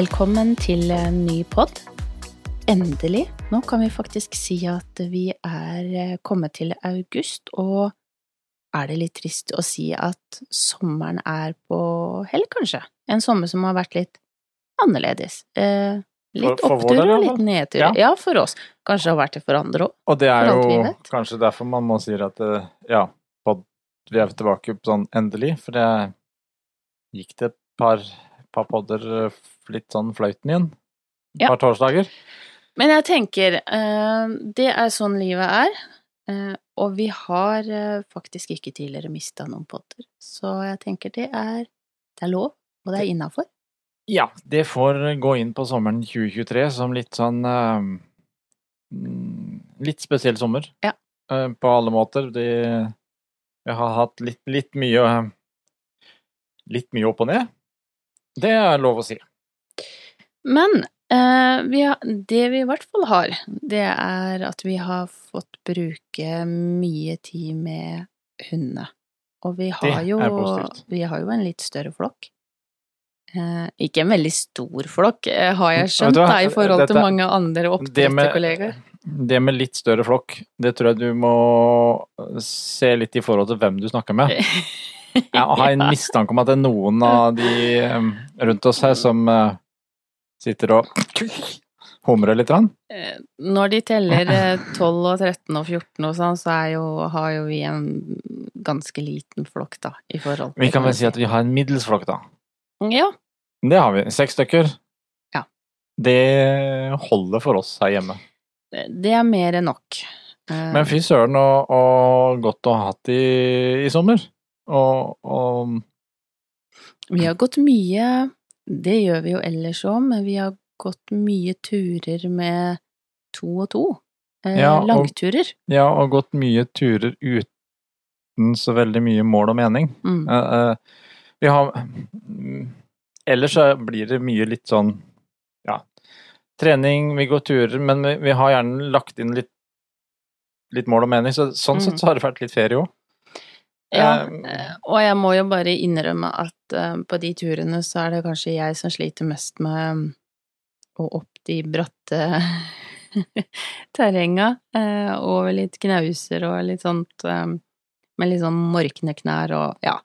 Velkommen til en ny pod. Endelig. Nå kan vi faktisk si at vi er eh, kommet til august, og er det litt trist å si at sommeren er på hell, kanskje? En sommer som har vært litt annerledes. Eh, litt opptur og litt nedtur. Ja. Ja. for oss. Kanskje det har vært det for andre òg. Og det er jo kanskje derfor man må si at eh, ja, pod, vi er tilbake på sånn endelig, for det gikk det et par, par podder eh, litt sånn fløyten igjen. Et Ja. par torsdager. Men jeg tenker, eh, det er sånn livet er, eh, og vi har faktisk ikke tidligere mista noen podder. Så jeg tenker det er, det er lov, og det er innafor. Ja, det får gå inn på sommeren 2023 som litt sånn mm, Litt spesiell sommer. Ja. På alle måter. Det, vi har hatt litt, litt mye Litt mye opp og ned. Det er lov å si. Men eh, vi har, det vi i hvert fall har, det er at vi har fått bruke mye tid med hundene. Og vi har, jo, vi har jo en litt større flokk. Eh, ikke en veldig stor flokk, eh, har jeg skjønt, da, i forhold til mange andre Det med, det med litt større flokk, det tror jeg du må se litt i forhold til hvem du snakker med. Jeg har en mistanke om at det er noen av de rundt oss her som eh, sitter og humrer litt. Eh, Når de teller eh, 12 og 13 og 14 og sånn, så er jo, har jo vi en ganske liten flokk, da, i forhold Vi kan vel si at vi har en middels flokk, da. Ja. Det har vi. Seks stykker. Ja. Det holder for oss her hjemme. Det er mer enn nok. Eh, Men fy søren og, og godt å ha hatt i, i sommer. Og, og Vi har gått mye Det gjør vi jo ellers òg, men vi har gått mye turer med to og to. Eh, Ja, og- langturer. ja, og gått mye turer uten så veldig mye mål og mening. Mm. Eh, eh, vi har Ellers så blir det mye litt sånn ja, trening, vi går turer, men vi, vi har gjerne lagt inn litt, litt mål og mening, så sånn Mm. sett så har det vært litt ferie òg. Ja, Eh, eh, og jeg må jo bare innrømme at eh, på de turene så er det kanskje jeg som sliter mest med mm, å opp de bratte terrenga, eh, over litt knauser og litt sånt eh, med litt sånn morkne knær og ja,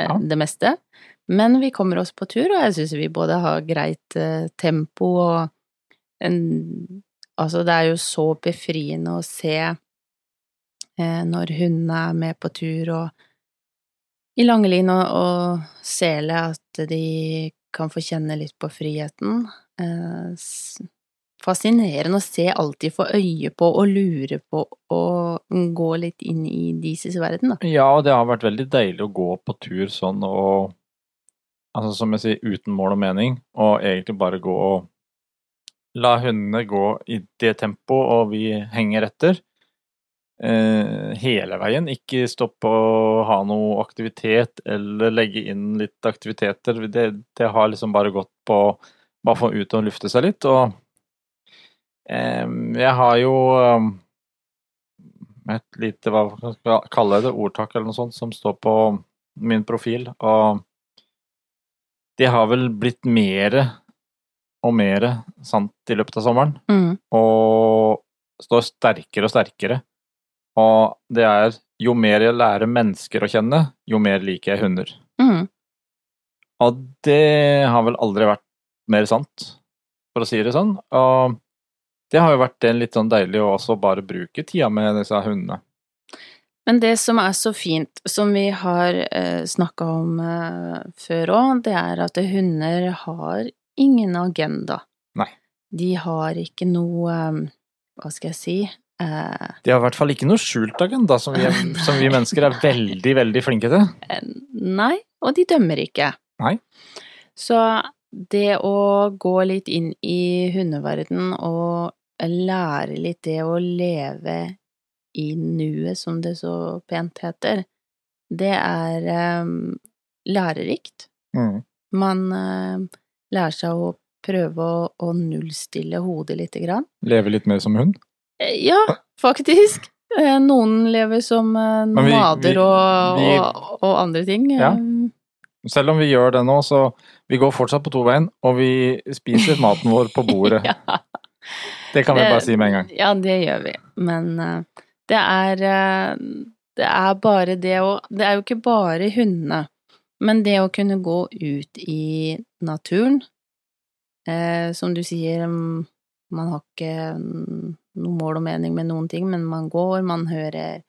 Ja. det meste. Men vi kommer oss på tur, og jeg syns vi både har greit tempo og en Altså, det er jo så befriende å se når hundene er med på tur og i Langelin og, og sele at de kan få kjenne litt på friheten. Eh, fascinerende å se alt de får øye på og lure på og gå litt inn i deres verden, da. Ja, og det har vært veldig deilig å gå på tur sånn og Altså som jeg sier, uten mål og mening, og egentlig bare gå og la hundene gå i det tempoet, og vi henger etter. Eh, hele veien. Ikke stoppe å ha noe aktivitet eller legge inn litt aktiviteter. Det, det har liksom bare gått på bare få ut og lufte seg litt. Og eh, jeg har jo eh, et lite, hva skal jeg kalle det, ordtak eller noe sånt, som står på min profil. Og det har vel blitt mere og mere sant i løpet av sommeren. Mm. Og står sterkere og sterkere. Og det er jo mer jeg lærer mennesker å kjenne, jo mer liker jeg hunder. Mm. Og det har vel aldri vært mer sant, for å si det sånn. Og det har jo vært litt sånn deilig å også bare bruke tida med disse hundene. Men det som er så fint, som vi har eh, snakka om eh, før òg, det er at hunder har ingen agenda. Nei. De har ikke noe eh, Hva skal jeg si De har i hvert fall ikke noe skjult agenda, som vi, som vi mennesker er veldig, veldig flinke til. eh, Nei, og de dømmer ikke. Nei. Så det å gå litt inn i hundeverden og lære litt det å leve i nuet, som det så pent heter, det er um, lærerikt. Mm. Man uh, lærer seg å prøve å, å nullstille hodet lite grann. Leve litt mer som hund. Eh, Ja, faktisk. Eh, Noen lever som nomader Men vi- vi- og, vi- og, og andre ting. Ja. Eh, Selv om vi gjør det nå, så vi går fortsatt på toveien, og vi spiser maten vår på bordet. ja. Det kan vi Det- bare si med en gang. Ja, det gjør vi. Men uh, det er uh, Det er bare det å Det er jo ikke bare hundene, men det å kunne gå ut i naturen uh, Som du sier, um, man har ikke mm, noe mål og mening med noen ting, men man går, man hører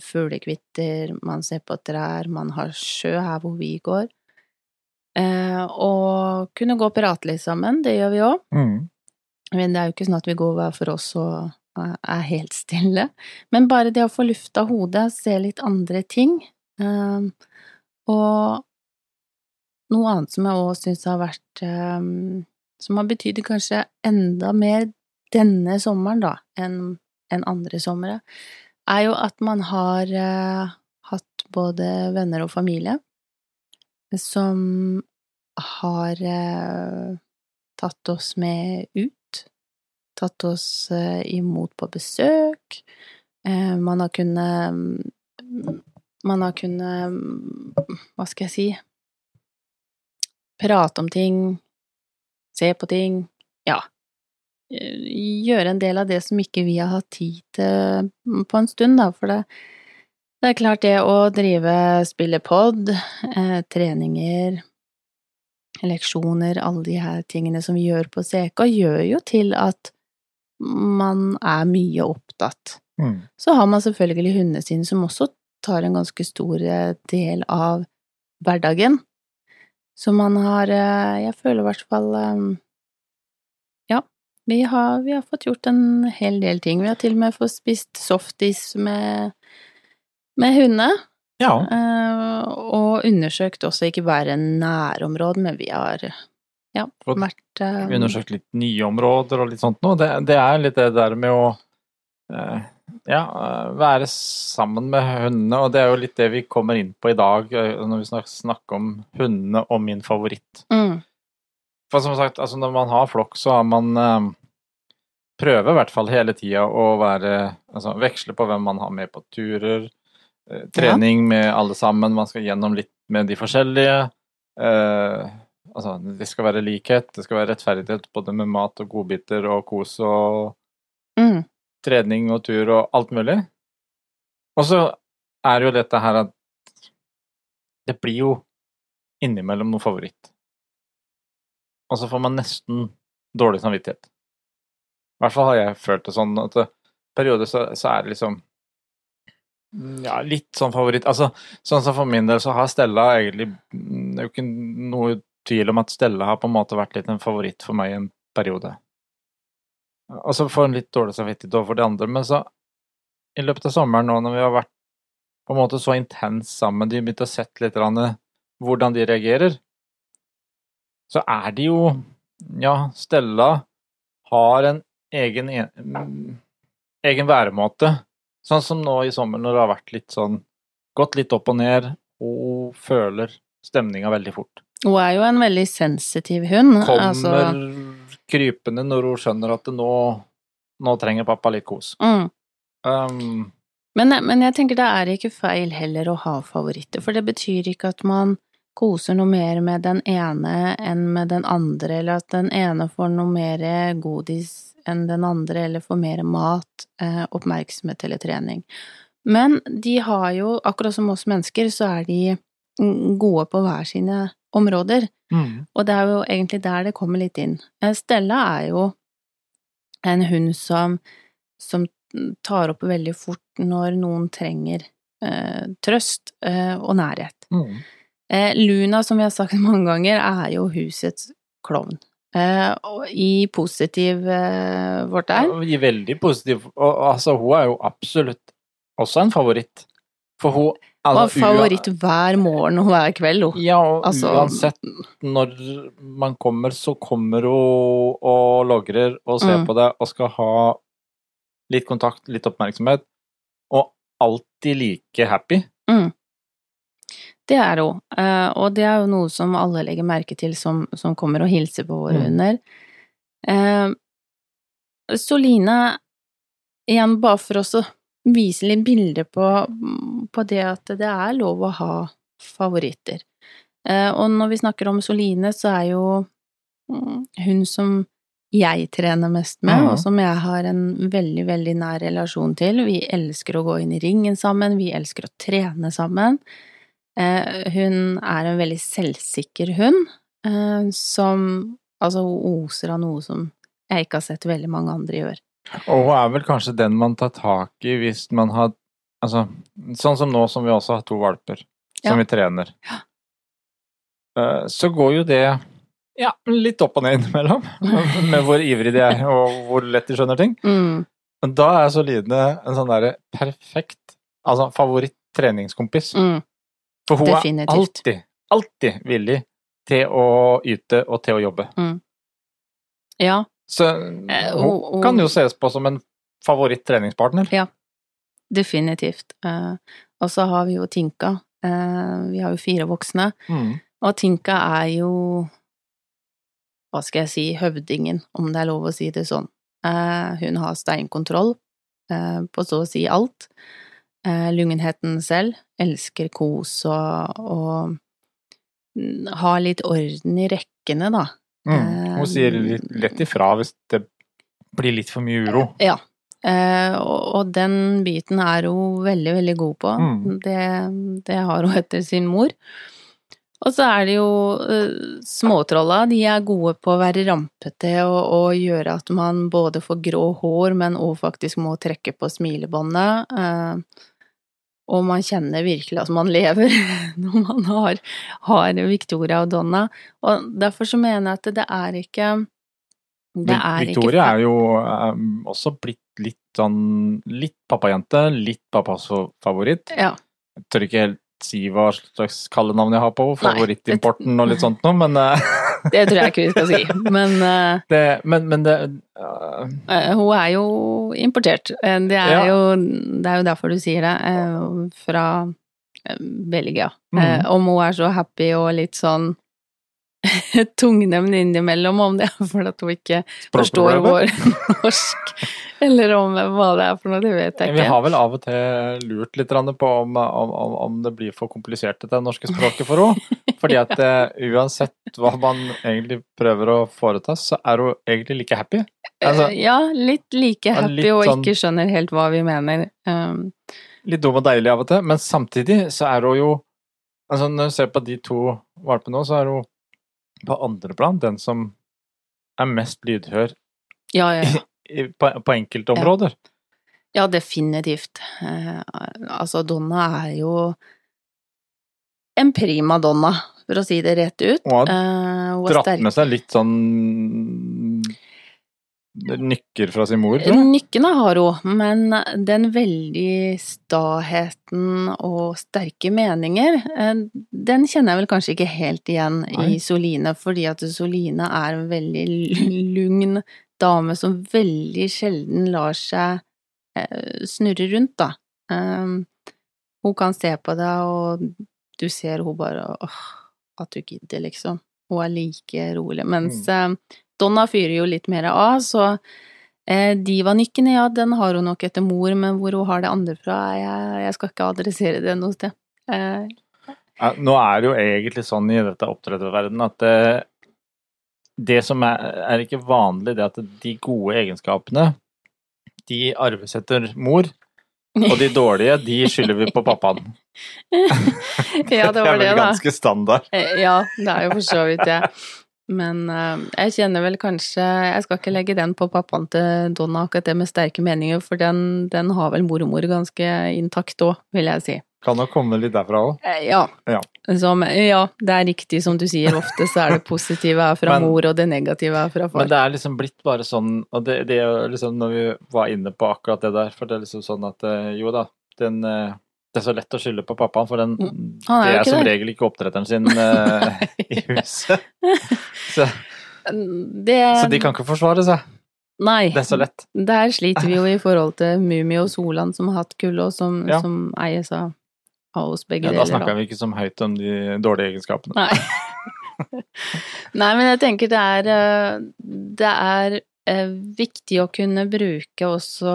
fuglekvitter, man ser på trær, man har sjø her hvor vi går. Eh, og kunne gå og prate litt sammen, det gjør vi òg. Mm. Men det er jo ikke sånn at vi går hver for oss og er helt stille. Men bare det å få lufta hodet, se litt andre ting. eh, og noe annet som jeg òg syns har vært eh, Som har betydd kanskje enda mer denne sommeren, da, enn en andre somre, er jo at man har eh, hatt både venner og familie som har eh, tatt oss med ut, tatt oss eh, imot på besøk. Eh, man har kunnet Man har kunnet Hva skal jeg si Prate om ting, se på ting. Ja. Eh, Gjøre en del av det som ikke vi har hatt tid til på en stund, da, for det det er klart det å drive, spille pod, eh, treninger, leksjoner, alle de her tingene som vi gjør på CK, gjør jo til at man er mye opptatt. Mm. Så har man selvfølgelig hundene sine, som også tar en ganske stor eh, del av hverdagen. Så man har eh, Jeg føler i hvert fall vi har, vi har fått gjort en hel del ting. Vi har til og med fått spist softis med, med hundene. Ja. Uh, og undersøkt også ikke bare nærområdet, men vi har ja, vært eh, Undersøkt litt nye områder og litt sånt noe. Det, det er litt det der med å uh, ja, være sammen med hundene, og det er jo litt det vi kommer inn på i dag når vi snakker om hundene og min favoritt. mm, For som sagt, altså når man har flokk, så har man eh, prøver i hvert fall hele tida å være Altså veksle på hvem man har med på turer. eh, trening med alle sammen. Man skal gjennom litt med de forskjellige. Eh, altså, det skal være likhet, det skal være rettferdighet både med mat og godbiter og kos og mm, trening og tur og alt mulig. Og så er jo dette her at det blir jo innimellom noe favoritt. Og så får man nesten dårlig samvittighet. I hvert fall har jeg følt det sånn at i perioder så, så er det liksom ja, litt sånn favoritt. Altså, sånn som for min del så har Stella egentlig Det er jo ikke noe tvil om at Stella har på en måte vært litt en favoritt for meg i en periode. Og så får hun litt dårlig samvittighet overfor de andre, men så i løpet av sommeren nå når vi har vært på en måte så intens sammen, de har begynt å sett litt hvordan de reagerer, så er det jo Ja, Stella har en egen, mm, egen væremåte. Sånn som nå i sommer når det har vært litt sånn Gått litt opp og ned, og føler stemninga veldig fort. Hun er jo en veldig sensitiv hund. Kommer altså, krypende når hun skjønner at nå, nå trenger pappa litt kos. mm. Um, men, men jeg tenker det er ikke feil heller å ha favoritter, for det betyr ikke at man koser noe mer med den ene enn med den andre, eller at den ene får noe mer godis enn den andre, eller får mer mat, eh, oppmerksomhet eller trening. Men de har jo, akkurat som oss mennesker, så er de gode på hver sine områder. mm, Og det er jo egentlig der det kommer litt inn. Eh, Stella er jo en hund som, som tar opp veldig fort når noen trenger eh, trøst eh, og nærhet. mm. Eh, Luna, som vi har sagt mange ganger, er jo husets klovn. Eh, og I positiv eh, fortegn. Ja, Veldig positiv. Og altså, hun er jo absolutt også en favoritt. For hun Og altså, favoritt hver morgen og hver kveld, hun. Ja, og Altså- uansett når man kommer, så kommer hun og logrer og ser Mm. på det og skal ha litt kontakt, litt oppmerksomhet, og alltid like happy. Det er hun, eh, og det er jo noe som alle legger merke til som, som kommer og hilser på våre Mm. hunder. Eh, Soline, igjen bare for oss å vise litt bilder på, på det at det er lov å ha favoritter. Eh, og når vi snakker om Soline, så er jo mm, hun som jeg trener mest med, og som jeg har en veldig, veldig nær relasjon til. Vi elsker å gå inn i ringen sammen, vi elsker å trene sammen. Eh, hun er en veldig selvsikker hund, eh, som altså hun oser av noe som jeg ikke har sett veldig mange andre gjøre. Og hun er vel kanskje den man tar tak i hvis man har Altså, sånn som nå som vi også har to valper som Ja. vi trener. Eh, Så går jo det ja, litt opp og ned innimellom, med hvor ivrig de er og hvor lett de skjønner ting. Mm, Men da er Soline en sånn derre perfekt altså favoritt-treningskompis. mm, For hun definitivt. er alltid, alltid villig til å yte og til å jobbe. ja, Så Eh, hun og- og- kan jo ses på som en favoritt-treningspartner. Ja, definitivt. Eh, og så har vi jo Tinka. Eh, vi har jo fire voksne. Mm. Og Tinka er jo, hva skal jeg si, høvdingen, om det er lov å si det sånn. Eh, hun har steinkontroll eh, på så å si alt. Eh, lungenheten selv elsker kos og, og mm, ha litt orden i rekkene, da. Mm. Hun sier litt lett ifra hvis det blir litt for mye uro. Ja. Eh, og, og den biten er hun veldig, veldig god på. Mm. Det, det har hun etter sin mor. Og så er det jo eh, småtrolla. De er gode på å være rampete og, og gjøre at man både får grå hår, men òg faktisk må trekke på smilebåndet. Eh, og man kjenner virkelig at man lever når man har, har Victoria og Donna. Og derfor så mener jeg at det er ikke det er Victoria ikke er jo um, også blitt litt sånn litt pappajente, litt pappas favoritt. Ja. Jeg tør ikke helt si hva slags kallenavn jeg har på favorittimporten og litt sånt noe, men eh, Det tror jeg ikke vi skal si. Men uh, det, men, men det uh, uh, hun er jo importert. Eh, Det er, Ja. jo, det er jo derfor du sier det. Fra Belgia. Mm. Om hun er så happy og litt sånn tungnem innimellom, om det er fordi hun ikke forstår vår norsk, eller om hva det er for noe, det vet jeg Vi har vel av og til lurt litt på om, om, om, om det blir for komplisert dette norske språket for henne. Fordi at eh, uansett hva man egentlig prøver å foreta, så er hun egentlig like happy. Altså, Eh, ja, litt like happy litt og sånn- ikke skjønner helt hva vi mener. Um, litt dum og deilig av og til, men samtidig så er hun jo altså Når du ser på de to valpene nå, så er hun på andreplan den som er mest lydhør ja, ja, ja. på, på enkelte områder. Ja, definitivt. Eh, altså, Donna er jo en prima donna, for å si det rett ut. Og har Eh, dratt med seg litt sånn nykker fra sin mor, tror jeg. Nykkene har hun, men den veldig staheten og sterke meninger, eh, den kjenner jeg vel kanskje ikke helt igjen Nei. i Soline, fordi at Soline er en veldig lugn dame som veldig sjelden lar seg eh, snurre rundt, da. Um, hun kan se på deg, og du ser hun bare åh, at du gidder, liksom. Hun er like rolig. Mens eh, Donna fyrer jo litt mer av, så eh, Diva-nykken, ja, den har hun nok etter mor, men hvor hun har det andre fra, jeg, jeg skal ikke adressere det noe sted. Eh, Ja, Nå er det jo egentlig sånn i dette oppdretterverdenen at det, det som er, er ikke vanlig, det at de gode egenskapene, de arves etter mor, og de dårlige, de skylder vi på pappaen. ja, det var er det, vel da. ganske standard. Eh, Ja, det er jo for så vidt det. Men uh, jeg kjenner vel kanskje Jeg skal ikke legge den på pappaen til Donna, akkurat det med sterke meninger, for den, den har vel mormor ganske intakt òg, vil jeg si. Kan nok komme litt derfra òg. Eh, Ja. Ja. Som, ja, det er riktig som du sier, ofte så er det positive er fra Men- mor, og det negative er fra far. Men det er liksom blitt bare sånn, og det, det er jo liksom når vi var inne på akkurat det der, for det er liksom sånn at eh, jo da, den det er så lett å skylde på pappaen, for den, Mm, er det er som det. regel ikke oppdretteren sin uh, i huset. Så, det, så de kan ikke forsvare seg. Nei. Det er så lett. Der sliter vi jo i forhold til Mummi og Solan som har hatt kull, og som, Ja. som eies av, av oss begge Ja, da snakker vi ikke så høyt om de dårlige egenskapene. Nei. Nei, men jeg tenker det er eh, Det er eh, viktig å kunne bruke også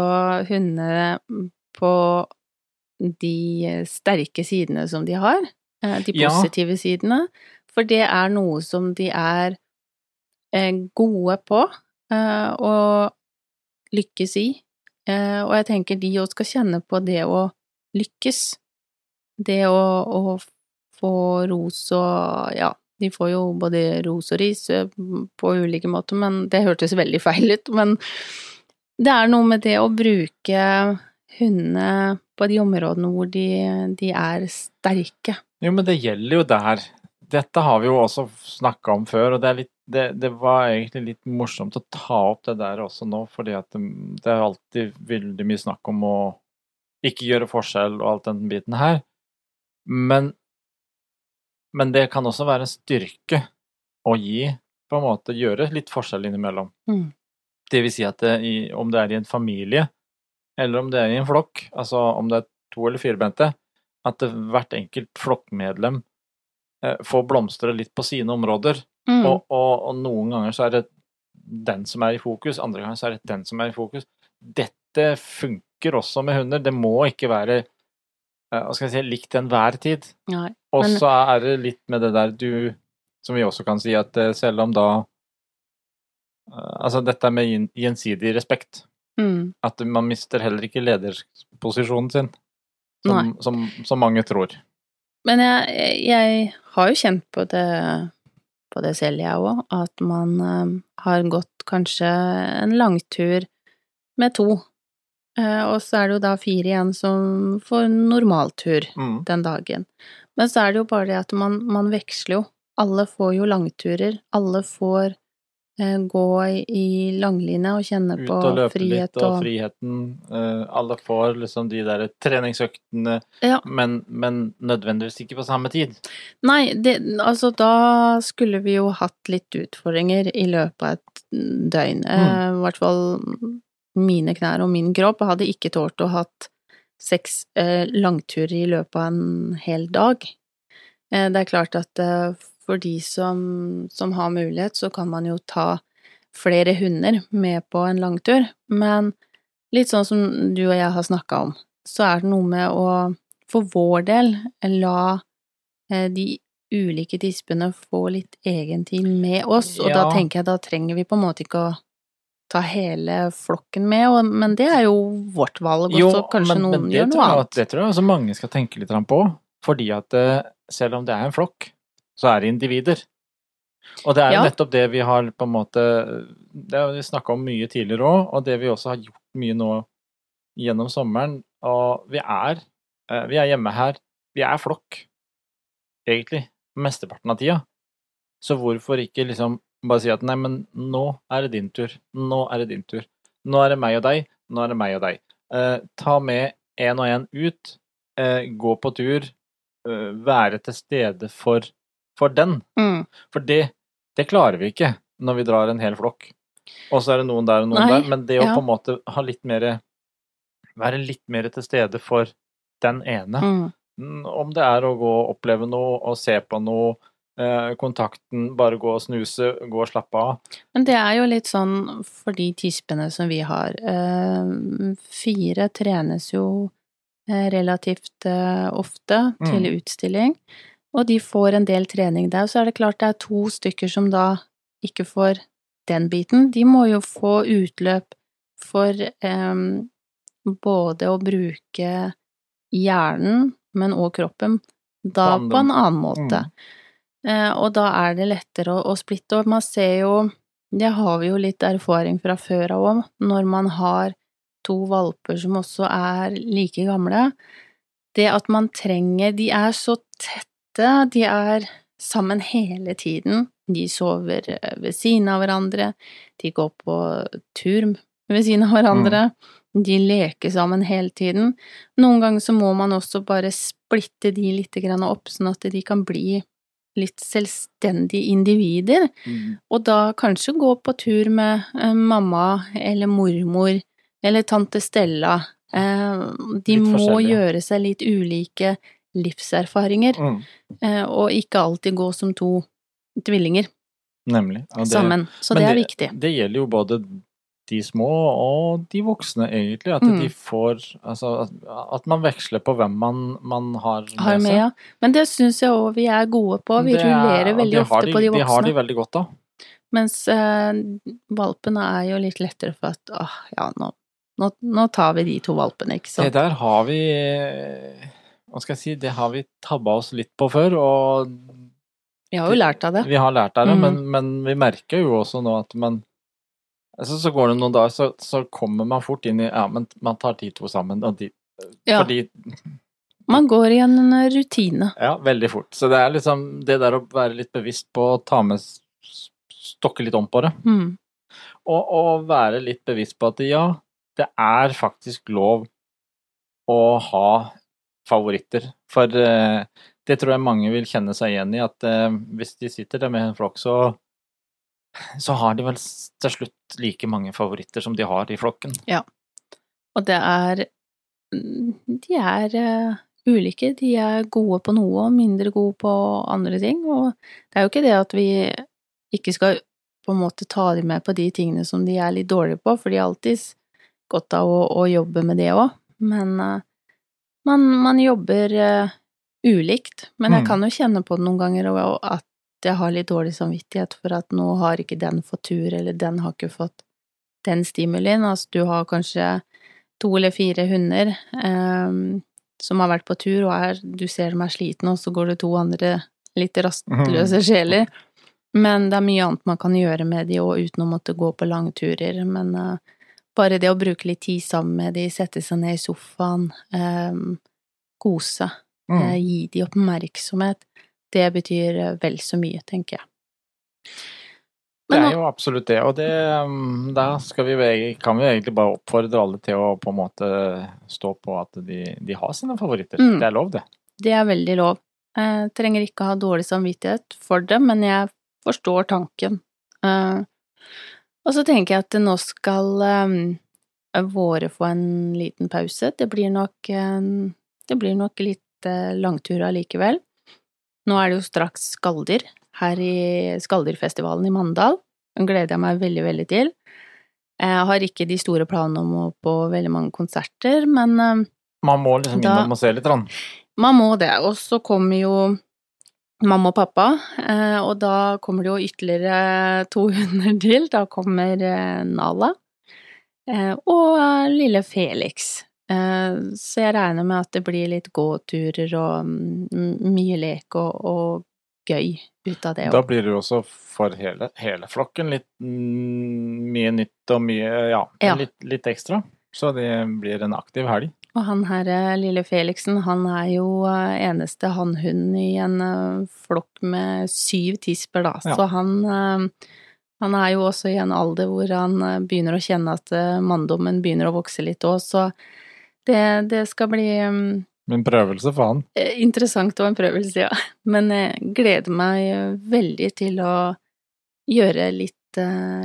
hundene på de sterke sidene som de har. de De Ja. positive sidene. For det er noe som de er eh, gode på å og lykkes i. Eh, og jeg tenker de òg skal kjenne på det å lykkes. Det å, å få ros og ja, de får jo både ros og ris eh, på ulike måter, men det hørtes veldig feil ut. Men det er noe med det å bruke hundene på de områdene hvor de, de er sterke. Jo, men det gjelder jo der. Dette har vi jo også snakka om før, og det, litt, det, det, var egentlig litt morsomt å ta opp det der også nå, fordi at det, det er alltid veldig mye snakk om å ikke gjøre forskjell og alt den biten her. Men, men det kan også være en styrke å gi, på en måte gjøre litt forskjell innimellom. Mm. Det vil si at det, om det er i en familie, eller om det er i en flokk, altså om det er to eller firbente, at hvert enkelt flokkmedlem eh, får blomstre litt på sine områder. Mm. Og, og, og, noen ganger så er det den som er i fokus, andre ganger så er det den som er i fokus. Dette funker også med hunder. Det må ikke være eh, hva skal jeg si, likt enhver tid. Og så er det litt med det der du Som vi også kan si, at eh, selv om da Altså dette med gjensidig respekt. Mm. At man mister heller ikke lederposisjonen sin, som, som, som mange tror. Men jeg, jeg har jo kjent på det, på det selv, jeg òg, at man eh, har gått kanskje en langtur med to. Eh, og så er det jo da fire igjen som får normaltur Mm. den dagen. Men så er det jo bare det at man, man veksler jo. Alle får jo langturer. Alle får gå i, langline og kjenne Ut på og løpe frihet litt, og og friheten. eh, alle får liksom de der treningsøktene, Ja. men, men nødvendigvis ikke på samme tid. Nei, det, altså da skulle vi jo hatt litt utfordringer i løpet av et døgn. Eh, I hvert fall mine knær og min kropp hadde ikke tålt å hatt seks eh, langturer i løpet av en hel dag. Eh, det er klart at eh, for de som, som har mulighet, så kan man jo ta flere hunder med på en langtur, men litt sånn som du og jeg har snakka om, så er det noe med å for vår del la eh, de ulike tispene få litt egen tid med oss, og da tenker jeg da trenger vi på en måte ikke å ta hele flokken med, og, men det er jo vårt valg, og så kanskje noen men gjør noe annet. Det tror jeg også mange skal tenke litt på, fordi at eh, selv om det er en flokk, så er det individer. Og det er jo Ja. nettopp det vi har på en måte Det har vi snakka om mye tidligere òg, og det vi også har gjort mye nå gjennom sommeren. Og vi er, eh, vi er hjemme her. Vi er flokk, egentlig, mesteparten av tida. Så hvorfor ikke liksom bare si at nei, men nå er det din tur. Nå er det din tur. Nå er det meg og deg. Nå er det meg og deg. Eh, ta med én og én ut. Eh, gå på tur. Eh, være til stede for, for den. Mm. For det, det klarer vi ikke når vi drar en hel flokk. Og så er det noen der og noen Nei, der. Men det å ja. på en måte ha litt mer Være litt mer til stede for den ene. Mm. Mm, Om det er å gå og oppleve noe og se på noe, eh, kontakten, bare gå og snuse, gå og slappe av. Men det er jo litt sånn for de tispene som vi har. Eh, fire trenes jo eh, relativt ofte til Mm. Og de får en del trening der. Så er det klart det er to stykker som da ikke får den biten. De må jo få utløp for eh, både å bruke hjernen, men òg kroppen, da På en annen måte. Mm. Eh, og da er det lettere å, å splitte, og man ser jo Det har vi jo litt erfaring fra før av òg, når man har to valper som også er like gamle. Det at man trenger De er så tette, de er sammen hele tiden. De sover eh, ved siden av hverandre, de går på tur ved siden av hverandre. De leker sammen hele tiden. Noen ganger så må man også bare splitte de litt opp, sånn at de kan bli litt selvstendige individer. Mm. Og da kanskje gå på tur med eh, mamma eller mormor eller tante Stella. Eh, de må gjøre seg litt ulike livserfaringer, Mm. eh, og ikke alltid gå som to tvillinger Nemlig. Ja, det- sammen. Så det, det er viktig. Det gjelder jo både de små og de voksne, egentlig. At Mm. de får Altså at, man veksler på hvem man, man har med, Har med, seg. ja. Men det syns jeg òg vi er gode på. Vi Det er- rullerer veldig ofte de, på de voksne. De har de veldig godt av. Mens eh, valpene er jo litt lettere for at åh, ja, nå, nå, nå tar vi de to valpene, ikke Det sant. der har vi Hva skal jeg si, det har vi tabba oss litt på før, og Vi har jo lært av det. Vi har lært av det, mm. men, men vi merker jo også nå at man altså, Så går det noen dager, så, så kommer man fort inn i Ja, men man tar de to sammen, og de Ja, Fordi man går i en rutine. Ja, veldig fort. Så det er liksom det der å være litt bevisst på å ta med Stokke litt om på det. Mm. Og, og være litt bevisst på at ja, det er faktisk lov å ha favoritter. For eh, det tror jeg mange vil kjenne seg igjen i, at eh, hvis de sitter der med en flokk, så så har de vel til slutt like mange favoritter som de har i flokken. Og det er De er eh, ulike. De er gode på noe og mindre gode på andre ting. Og det er jo ikke det at vi ikke skal på en måte ta dem med på de tingene som de er litt dårlige på, for de har alltid godt av å, å jobbe med det òg. Men eh, man, man jobber uh, ulikt. Men jeg Mm. kan jo kjenne på det noen ganger og at jeg har litt dårlig samvittighet for at nå har ikke den fått tur, eller den har ikke fått den stimulien. Altså du har kanskje to eller fire hunder um, som har vært på tur, og er, du ser dem er slitne, og så går det to andre litt rastløse sjeler. Men det er mye annet man kan gjøre med de, og uten å måtte gå på langturer. Men eh, bare det å bruke litt tid sammen med de, sette seg ned i sofaen, eh, kose, Mm. eh, gi de oppmerksomhet, det betyr eh, vel så mye, tenker jeg. Det er jo absolutt det, og det, da skal vi, kan vi egentlig bare oppfordre alle til å på en måte stå på at de, de har sine favoritter. Mm. Det er lov, det. Det er veldig lov. Jeg trenger ikke ha dårlig samvittighet for det, men jeg forstår tanken. Eh, og så tenker jeg at nå skal um, våre få en liten pause. Det blir nok, um, det blir nok litt uh, langtur allikevel. Nå er det jo straks Skaldyr her i Skaldyrfestivalen i Mandal. Den gleder jeg meg veldig, veldig til. Jeg har ikke de store planene om å på veldig mange konserter, men um, Man må liksom innom og se litt. da? man må det. Og så kommer jo mamma og pappa, eh, og da kommer det jo ytterligere to hunder til. Da kommer eh, Nala eh, og lille Felix. Så jeg regner med at det blir litt gåturer og mm, mye lek og, og gøy ut av det Da blir det jo også for hele, hele flokken litt mm, mye nytt og mye ja, Ja. Litt, litt ekstra. Så det blir en aktiv helg. Og han her eh, lille Felixen, han er jo eh, eneste hannhund i en eh, flokk med syv tisper, da. Ja. Så han, han er jo også i en alder hvor han begynner å kjenne at manndommen begynner å vokse litt òg, så det, det skal bli mm, En prøvelse for han. interessant og en prøvelse, ja. Men jeg gleder meg veldig til å gjøre litt,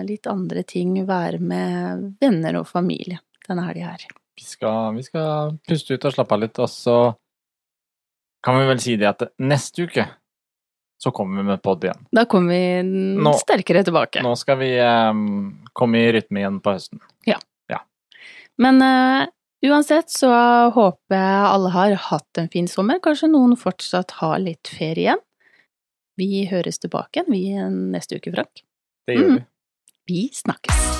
litt andre ting, være med venner og familie denne helga her. Vi skal, vi skal puste ut og slappe av litt, og så kan vi vel si det at neste uke så kommer vi med pod igjen. Da kommer vi Nå- sterkere tilbake. Nå skal vi um, komme i rytme igjen på høsten. Men uh, uansett så håper jeg alle har hatt en fin sommer. Kanskje noen fortsatt har litt ferie igjen. Vi høres tilbake igjen vi neste uke, Frank. Det gjør Mm. vi. Vi snakkes.